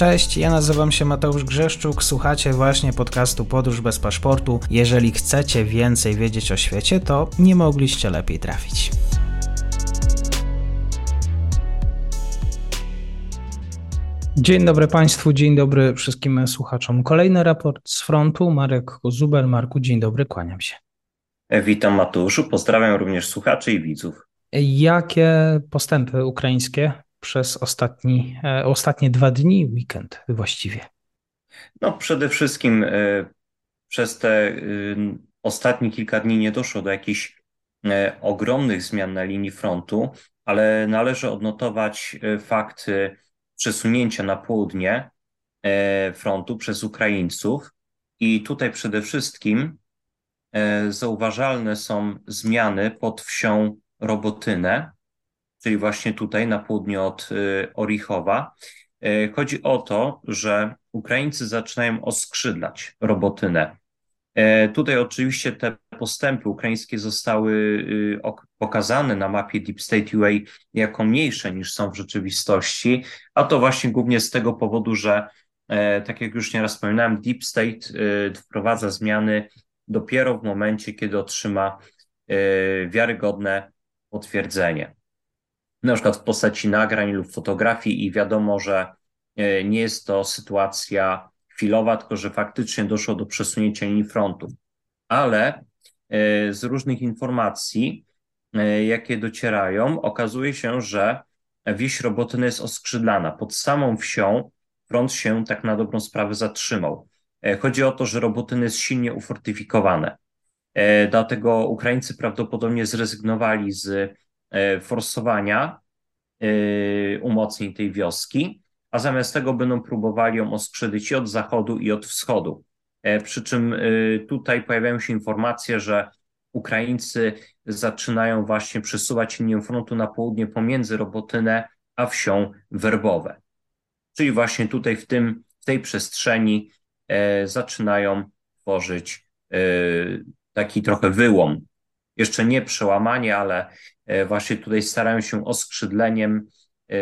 Cześć, ja nazywam się Mateusz Grzeszczuk, słuchacie właśnie podcastu Podróż bez paszportu. Jeżeli chcecie więcej wiedzieć o świecie, to nie mogliście lepiej trafić. Dzień dobry Państwu, dzień dobry wszystkim słuchaczom. Kolejny raport z frontu. Marek Kozuber. Marku, dzień dobry, kłaniam się. Witam Mateuszu, pozdrawiam również słuchaczy i widzów. Jakie postępy ukraińskie przez ostatni, e, ostatnie dwa dni, weekend właściwie? No przede wszystkim e, przez te ostatnie kilka dni nie doszło do jakichś e, ogromnych zmian na linii frontu, ale należy odnotować fakty przesunięcia na południe frontu przez Ukraińców i tutaj przede wszystkim zauważalne są zmiany pod wsią Robotynę, czyli właśnie tutaj na południe od y, Orichowa. Y, chodzi o to, że Ukraińcy zaczynają oskrzydlać Robotynę. Y, tutaj oczywiście te postępy ukraińskie zostały pokazane na mapie Deep State UA jako mniejsze niż są w rzeczywistości, a to właśnie głównie z tego powodu, że tak jak już nieraz wspominałem, Deep State wprowadza zmiany dopiero w momencie, kiedy otrzyma wiarygodne potwierdzenie na przykład w postaci nagrań lub fotografii i wiadomo, że e, nie jest to sytuacja chwilowa, tylko że faktycznie doszło do przesunięcia linii frontu. Ale e, z różnych informacji, e, jakie docierają, okazuje się, że wieś Robotyny jest oskrzydlana. Pod samą wsią front się tak na dobrą sprawę zatrzymał. Chodzi o to, że Robotyny jest silnie ufortyfikowane. Dlatego Ukraińcy prawdopodobnie zrezygnowali z forsowania e, umocnień tej wioski, a zamiast tego będą próbowali ją oskrzydyć i od zachodu, i od wschodu. E, przy czym tutaj pojawiają się informacje, że Ukraińcy zaczynają właśnie przesuwać linię frontu na południe pomiędzy Robotynę a wsią Werbowe. Czyli właśnie tutaj w, tym, w tej przestrzeni zaczynają tworzyć taki trochę wyłom. Jeszcze nie przełamanie, ale E, właśnie tutaj starają się oskrzydleniem e,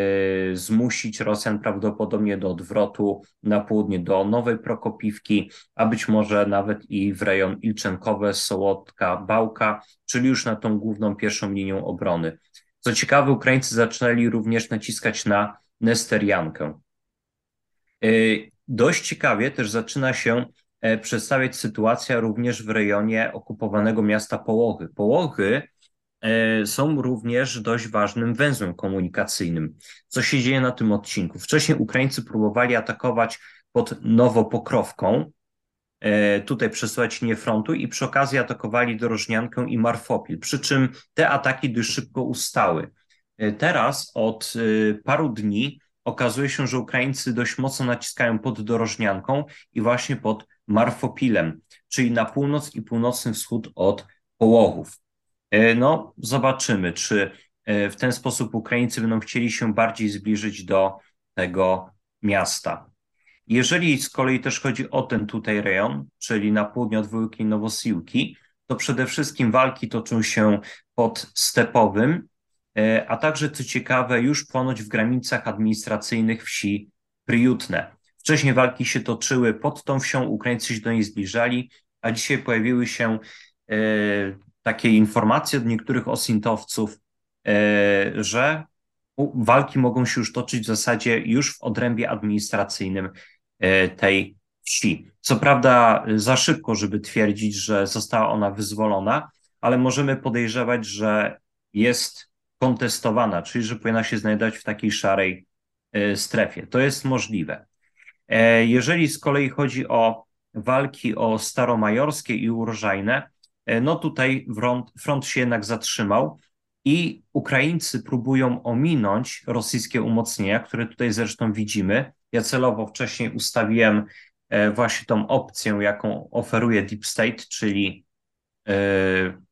zmusić Rosjan prawdopodobnie do odwrotu na południe do Nowej Prokopiwki, a być może nawet i w rejon Ilczenkowe, Sołotka, Bałka, czyli już na tą główną pierwszą linią obrony. Co ciekawe, Ukraińcy zaczęli również naciskać na Nesteriankę. E, dość ciekawie też zaczyna się przedstawiać sytuacja również w rejonie okupowanego miasta Połochy. Połochy E, są również dość ważnym węzłem komunikacyjnym. Co się dzieje na tym odcinku? Wcześniej Ukraińcy próbowali atakować pod Nowopokrowką, e, tutaj przesuwać linię frontu i przy okazji atakowali Dorożniankę i Marfopil, przy czym te ataki dość szybko ustały. E, teraz od paru dni okazuje się, że Ukraińcy dość mocno naciskają pod Dorożnianką i właśnie pod Marfopilem, czyli na północ i północny wschód od Połochów. E, no, zobaczymy, czy e, w ten sposób Ukraińcy będą chcieli się bardziej zbliżyć do tego miasta. Jeżeli z kolei też chodzi o ten tutaj rejon, czyli na południe od Wielkiej Nowosiłki, to przede wszystkim walki toczą się pod Stepowym, e, a także, co ciekawe, już ponoć w granicach administracyjnych wsi Priutne. Wcześniej walki się toczyły pod tą wsią, Ukraińcy się do niej zbliżali, a dzisiaj pojawiły się takie informacje od niektórych osintowców, e, że walki mogą się już toczyć w zasadzie już w odrębie administracyjnym e, tej wsi. Co prawda za szybko, żeby twierdzić, że została ona wyzwolona, ale możemy podejrzewać, że jest kontestowana, czyli że powinna się znajdować w takiej szarej e, strefie. To jest możliwe. Jeżeli z kolei chodzi o walki o staromajorskie i urożajne, E, no tutaj front, front się jednak zatrzymał i Ukraińcy próbują ominąć rosyjskie umocnienia, które tutaj zresztą widzimy. Ja celowo wcześniej ustawiłem e, właśnie tą opcję, jaką oferuje Deep State, czyli e,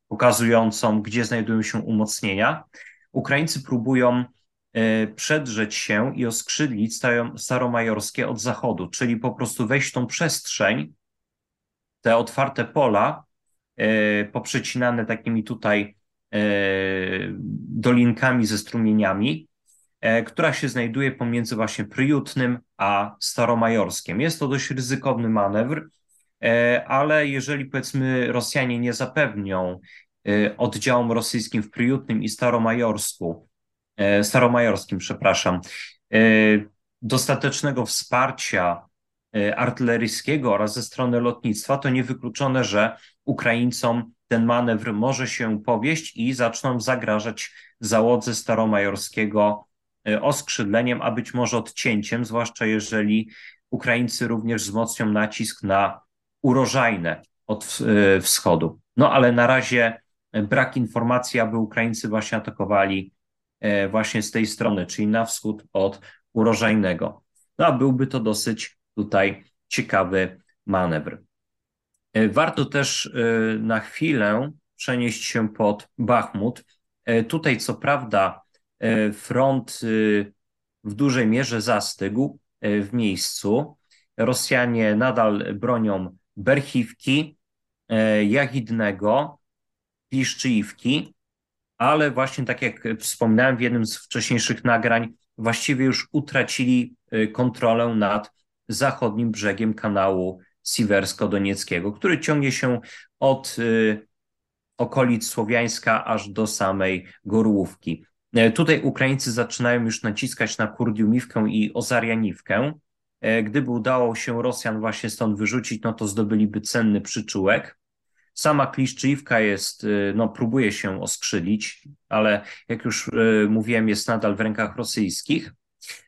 pokazującą, gdzie znajdują się umocnienia. Ukraińcy próbują przedrzeć się i oskrzydlić staromajorskie od zachodu, czyli po prostu wejść w tą przestrzeń, te otwarte pola, E, poprzecinane takimi tutaj e, dolinkami ze strumieniami która się znajduje pomiędzy właśnie Pryjutnym a Staromajorskiem. Jest to dość ryzykowny manewr, ale jeżeli powiedzmy Rosjanie nie zapewnią oddziałom rosyjskim w Pryjutnym i Staromajorsku, Staromajorskim, przepraszam, dostatecznego wsparcia artyleryjskiego oraz ze strony lotnictwa, to niewykluczone, że Ukraińcom ten manewr może się powieść i zaczną zagrażać załodze staromajorskiego e, oskrzydleniem, a być może odcięciem, zwłaszcza jeżeli Ukraińcy również wzmocnią nacisk na urożajne od e, wschodu. No ale na razie brak informacji, aby Ukraińcy właśnie atakowali e, właśnie z tej strony, czyli na wschód od urożajnego. No a byłby to dosyć tutaj ciekawy manewr. E, warto też e, na chwilę przenieść się pod Bachmut. E, tutaj, co prawda, front w dużej mierze zastygł w miejscu. Rosjanie nadal bronią Berchiwki, Jachidnego, Piszczyjówki, ale właśnie tak jak wspomniałem w jednym z wcześniejszych nagrań, właściwie już utracili kontrolę nad zachodnim brzegiem kanału Siwersko-Donieckiego, który ciągnie się od y, okolic Słowiańska aż do samej Gorłówki. E, tutaj Ukraińcy zaczynają już naciskać na Kurdiumiwkę i Ozarianiwkę. Gdyby udało się Rosjan właśnie stąd wyrzucić, no to zdobyliby cenny przyczółek. Sama Kliszczyjówka jest, y, no próbuje się oskrzylić, ale jak już y, mówiłem, jest nadal w rękach rosyjskich.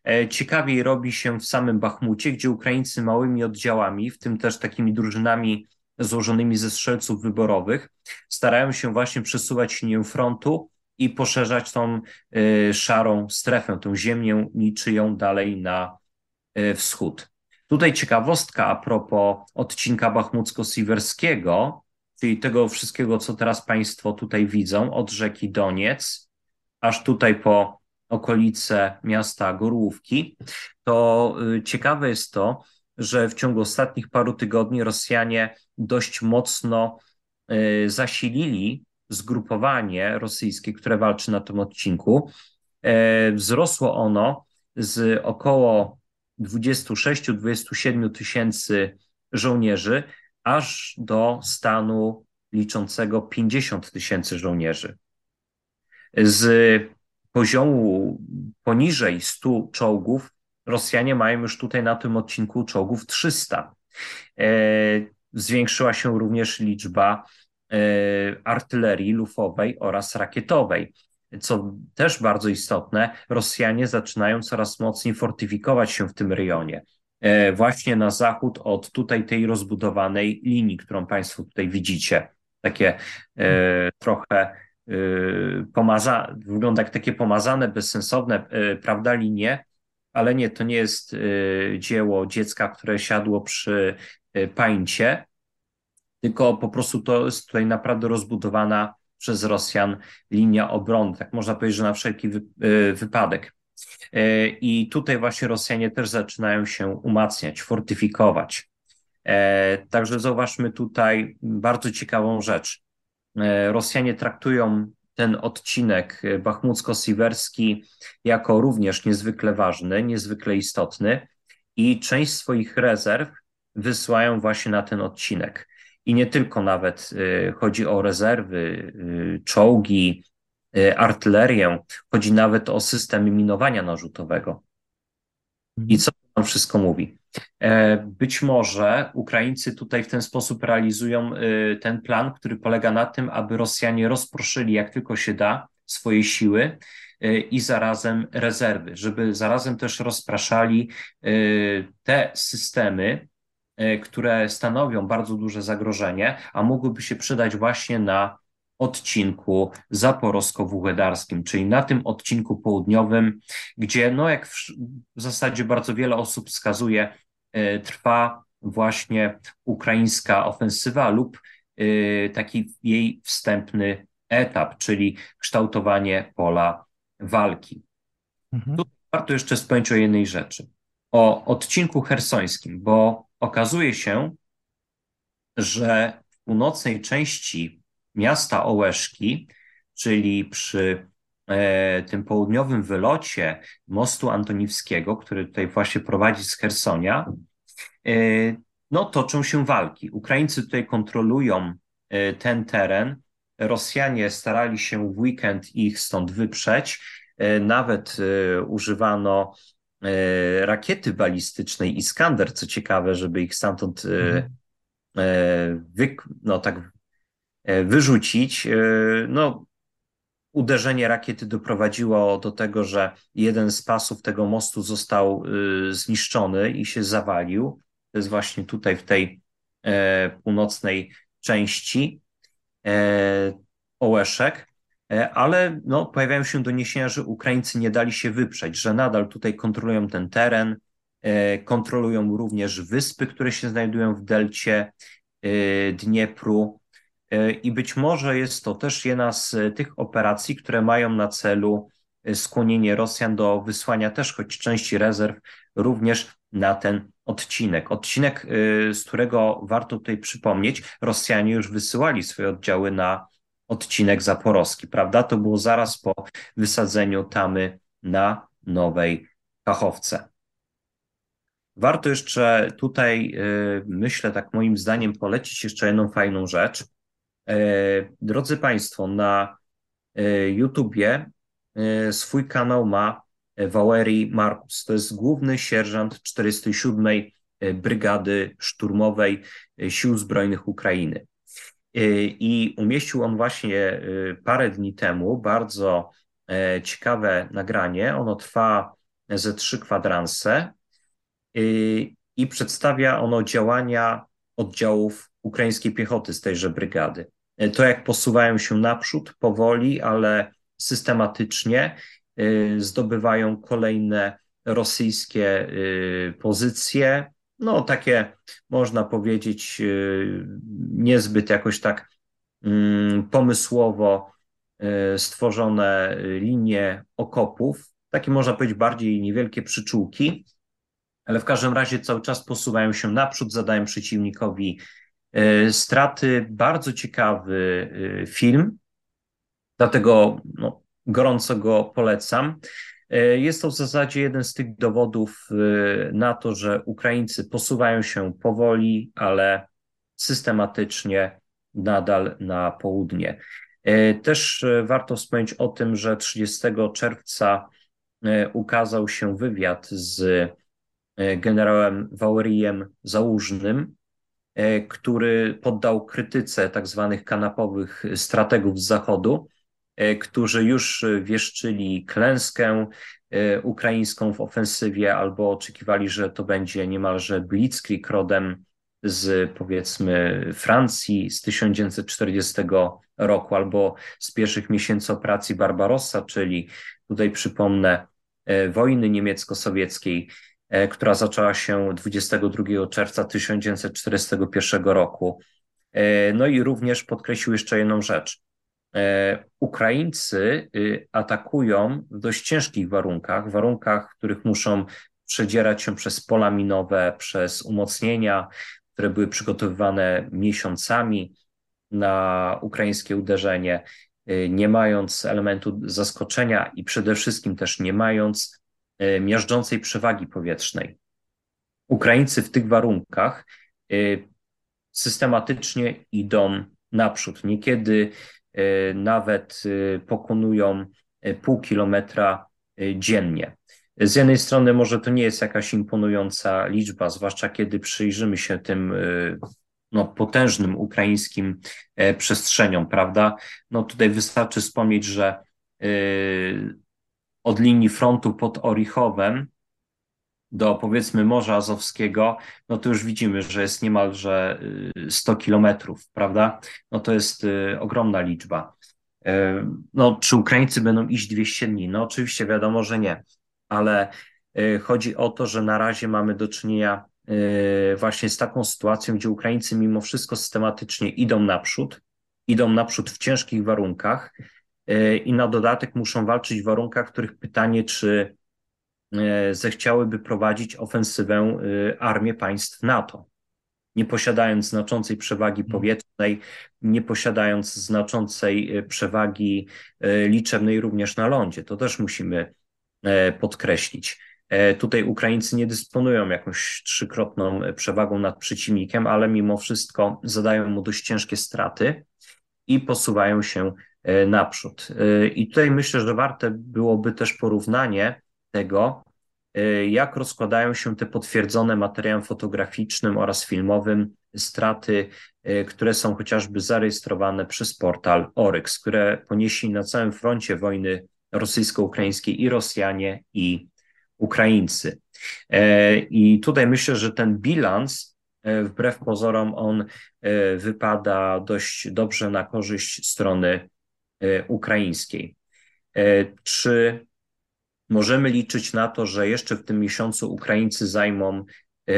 E, ciekawiej robi się w samym Bachmucie, gdzie Ukraińcy małymi oddziałami, w tym też takimi drużynami złożonymi ze strzelców wyborowych, starają się właśnie przesuwać linię frontu i poszerzać tą e, szarą strefę, tą ziemię niczyją dalej na wschód. Tutaj ciekawostka a propos odcinka bachmucko-siwerskiego, czyli tego wszystkiego, co teraz Państwo tutaj widzą, od rzeki Doniec, aż tutaj po okolice miasta Gorłówki, to y, ciekawe jest to, że w ciągu ostatnich paru tygodni Rosjanie dość mocno y, zasilili zgrupowanie rosyjskie, które walczy na tym odcinku. E, wzrosło ono z około 26-27 tysięcy żołnierzy aż do stanu liczącego 50 tysięcy żołnierzy. Z poziomu poniżej 100 czołgów Rosjanie mają już tutaj na tym odcinku czołgów 300. E, zwiększyła się również liczba e, artylerii lufowej oraz rakietowej. Co też bardzo istotne, Rosjanie zaczynają coraz mocniej fortyfikować się w tym rejonie. E, właśnie na zachód od tutaj tej rozbudowanej linii, którą Państwo tutaj widzicie. Takie trochę Y, pomaza, wygląda jak takie pomazane, bezsensowne, prawda, linie, ale nie, to nie jest dzieło dziecka, które siadło przy pańcie, tylko po prostu to jest tutaj naprawdę rozbudowana przez Rosjan linia obrony, tak można powiedzieć, że na wszelki wypadek. I tutaj właśnie Rosjanie też zaczynają się umacniać, fortyfikować. Także zauważmy tutaj bardzo ciekawą rzecz. E, Rosjanie traktują ten odcinek bachmucko-siwerski jako również niezwykle ważny, niezwykle istotny i część swoich rezerw wysyłają właśnie na ten odcinek. I nie tylko nawet e, chodzi o rezerwy, e, czołgi, artylerię, chodzi nawet o systemy minowania narzutowego. I co to nam wszystko mówi? E, być może Ukraińcy tutaj w ten sposób realizują e, ten plan, który polega na tym, aby Rosjanie rozproszyli jak tylko się da swoje siły e, i zarazem rezerwy, żeby zarazem też rozpraszali te systemy, które stanowią bardzo duże zagrożenie, a mogłyby się przydać właśnie na odcinku zaporowsko-wuchederskim, czyli na tym odcinku południowym, gdzie, no jak w, w zasadzie bardzo wiele osób wskazuje, e, trwa właśnie ukraińska ofensywa lub e, taki jej wstępny etap, czyli kształtowanie pola walki. Mhm. Tu warto jeszcze wspomnieć o jednej rzeczy, o odcinku hersońskim, bo okazuje się, że w północnej części miasta Ołeszki, czyli przy tym południowym wylocie mostu antoniwskiego, który tutaj właśnie prowadzi z Hersonia, no toczą się walki. Ukraińcy tutaj kontrolują ten teren. Rosjanie starali się w weekend ich stąd wyprzeć. Nawet używano rakiety balistycznej Iskander, co ciekawe, żeby ich stamtąd mhm. wy, no, tak wyrzucić. No, uderzenie rakiety doprowadziło do tego, że jeden z pasów tego mostu został y, zniszczony i się zawalił. To jest właśnie tutaj w tej e, północnej części e, Ołeszek, e, ale no, pojawiają się doniesienia, że Ukraińcy nie dali się wyprzeć, że nadal tutaj kontrolują ten teren, kontrolują również wyspy, które się znajdują w delcie Dniepru. E, I być może jest to też jedna z e, tych operacji, które mają na celu e, skłonienie Rosjan do wysłania też choć części rezerw również na ten odcinek. Odcinek, z którego warto tutaj przypomnieć, Rosjanie już wysyłali swoje oddziały na odcinek zaporowski, prawda? To było zaraz po wysadzeniu tamy na Nowej Kachowce. Warto jeszcze tutaj, myślę, tak moim zdaniem, polecić jeszcze jedną fajną rzecz. E, drodzy Państwo, na e, YouTubie e, swój kanał ma Valerii Markus. To jest główny sierżant 47. Brygady Szturmowej Sił Zbrojnych Ukrainy. I umieścił on właśnie parę dni temu bardzo ciekawe nagranie. Ono trwa ze trzy kwadranse i przedstawia ono działania oddziałów ukraińskiej piechoty z tejże brygady. To, jak posuwają się naprzód, powoli, ale systematycznie, y, zdobywają kolejne rosyjskie y, pozycje. No, takie można powiedzieć, niezbyt jakoś tak mm, pomysłowo stworzone linie okopów, takie można powiedzieć bardziej niewielkie przyczółki, ale w każdym razie cały czas posuwają się naprzód, zadają przeciwnikowi E, straty, bardzo ciekawy e, film, dlatego no, gorąco go polecam. E, jest to w zasadzie jeden z tych dowodów na to, że Ukraińcy posuwają się powoli, ale systematycznie nadal na południe. Też warto wspomnieć o tym, że 30 czerwca ukazał się wywiad z generałem Wałerijem Załużnym, E, który poddał krytyce tak zwanych kanapowych strategów z Zachodu, e, którzy już wieszczyli klęskę e, ukraińską w ofensywie albo oczekiwali, że to będzie niemalże blitzkrieg rodem z powiedzmy Francji z 1940 roku albo z pierwszych miesięcy operacji Barbarossa, czyli tutaj przypomnę wojny niemiecko-sowieckiej. E, która zaczęła się 22 czerwca 1941 roku. E, no i również podkreślił jeszcze jedną rzecz. E, Ukraińcy y, atakują w dość ciężkich warunkach, warunkach, w których muszą przedzierać się przez pola minowe, przez umocnienia, które były przygotowywane miesiącami na ukraińskie uderzenie, y, nie mając elementu zaskoczenia i przede wszystkim też nie mając E, miażdżącej przewagi powietrznej. Ukraińcy w tych warunkach e, systematycznie idą naprzód. Niekiedy e, nawet pokonują pół kilometra dziennie. Z jednej strony może to nie jest jakaś imponująca liczba, zwłaszcza kiedy przyjrzymy się tym no, potężnym ukraińskim przestrzeniom, prawda? No tutaj wystarczy wspomnieć, że od linii frontu pod Orichowem do powiedzmy Morza Azowskiego, no to już widzimy, że jest niemalże 100 y, kilometrów, prawda? No to jest y, ogromna liczba. Y, no, czy Ukraińcy będą iść 200 dni? No oczywiście wiadomo, że nie, ale chodzi o to, że na razie mamy do czynienia właśnie z taką sytuacją, gdzie Ukraińcy mimo wszystko systematycznie idą naprzód, idą naprzód w ciężkich warunkach, i na dodatek muszą walczyć w warunkach, w których pytanie, czy e, zechciałyby prowadzić ofensywę e, armię państw NATO. nie posiadając znaczącej przewagi mhm. powietrznej, nie posiadając znaczącej e, przewagi e, liczebnej również na lądzie. To też musimy e, podkreślić. Tutaj Ukraińcy nie dysponują jakąś trzykrotną przewagą nad przeciwnikiem, ale mimo wszystko zadają mu dość ciężkie straty i posuwają się naprzód. I tutaj myślę, że warte byłoby też porównanie tego, Y, jak rozkładają się te potwierdzone materiałem fotograficznym oraz filmowym straty, które są chociażby zarejestrowane przez portal Oryx, które ponieśli na całym froncie wojny rosyjsko-ukraińskiej i Rosjanie, i Ukraińcy. I tutaj myślę, że ten bilans, wbrew pozorom, on wypada dość dobrze na korzyść strony ukraińskiej. Czy możemy liczyć na to, że jeszcze w tym miesiącu Ukraińcy zajmą e,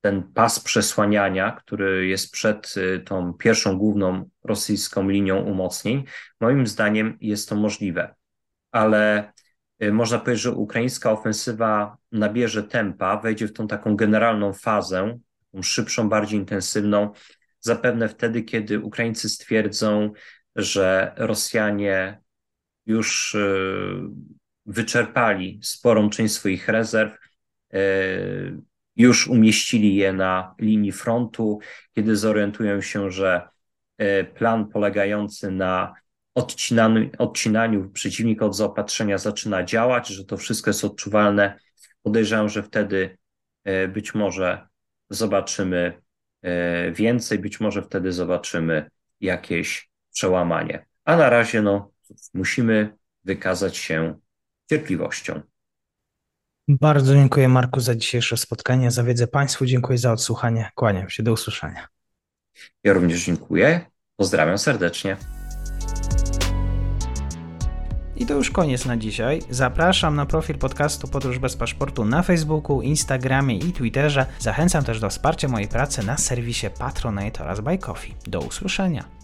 ten pas przesłaniania, który jest przed e, tą pierwszą główną rosyjską linią umocnień. Moim zdaniem jest to możliwe, ale e, można powiedzieć, że ukraińska ofensywa nabierze tempa, wejdzie w tą taką generalną fazę, szybszą, bardziej intensywną, zapewne wtedy, kiedy Ukraińcy stwierdzą, że Rosjanie już wyczerpali sporą część swoich rezerw, e, już umieścili je na linii frontu, kiedy zorientują się, że e, plan polegający na odcinaniu, odcinaniu przeciwnika od zaopatrzenia zaczyna działać, że to wszystko jest odczuwalne, podejrzewam, że wtedy być może zobaczymy więcej, być może wtedy zobaczymy jakieś przełamanie. A na razie no, musimy wykazać się cierpliwością. Bardzo dziękuję Marku za dzisiejsze spotkanie, za wiedzę Państwu, dziękuję za odsłuchanie, kłaniam się, do usłyszenia. Ja również dziękuję, pozdrawiam serdecznie. I to już koniec na dzisiaj. Zapraszam na profil podcastu Podróż bez paszportu na Facebooku, Instagramie i Twitterze. Zachęcam też do wsparcia mojej pracy na serwisie Patronite oraz Buy Coffee. Do usłyszenia.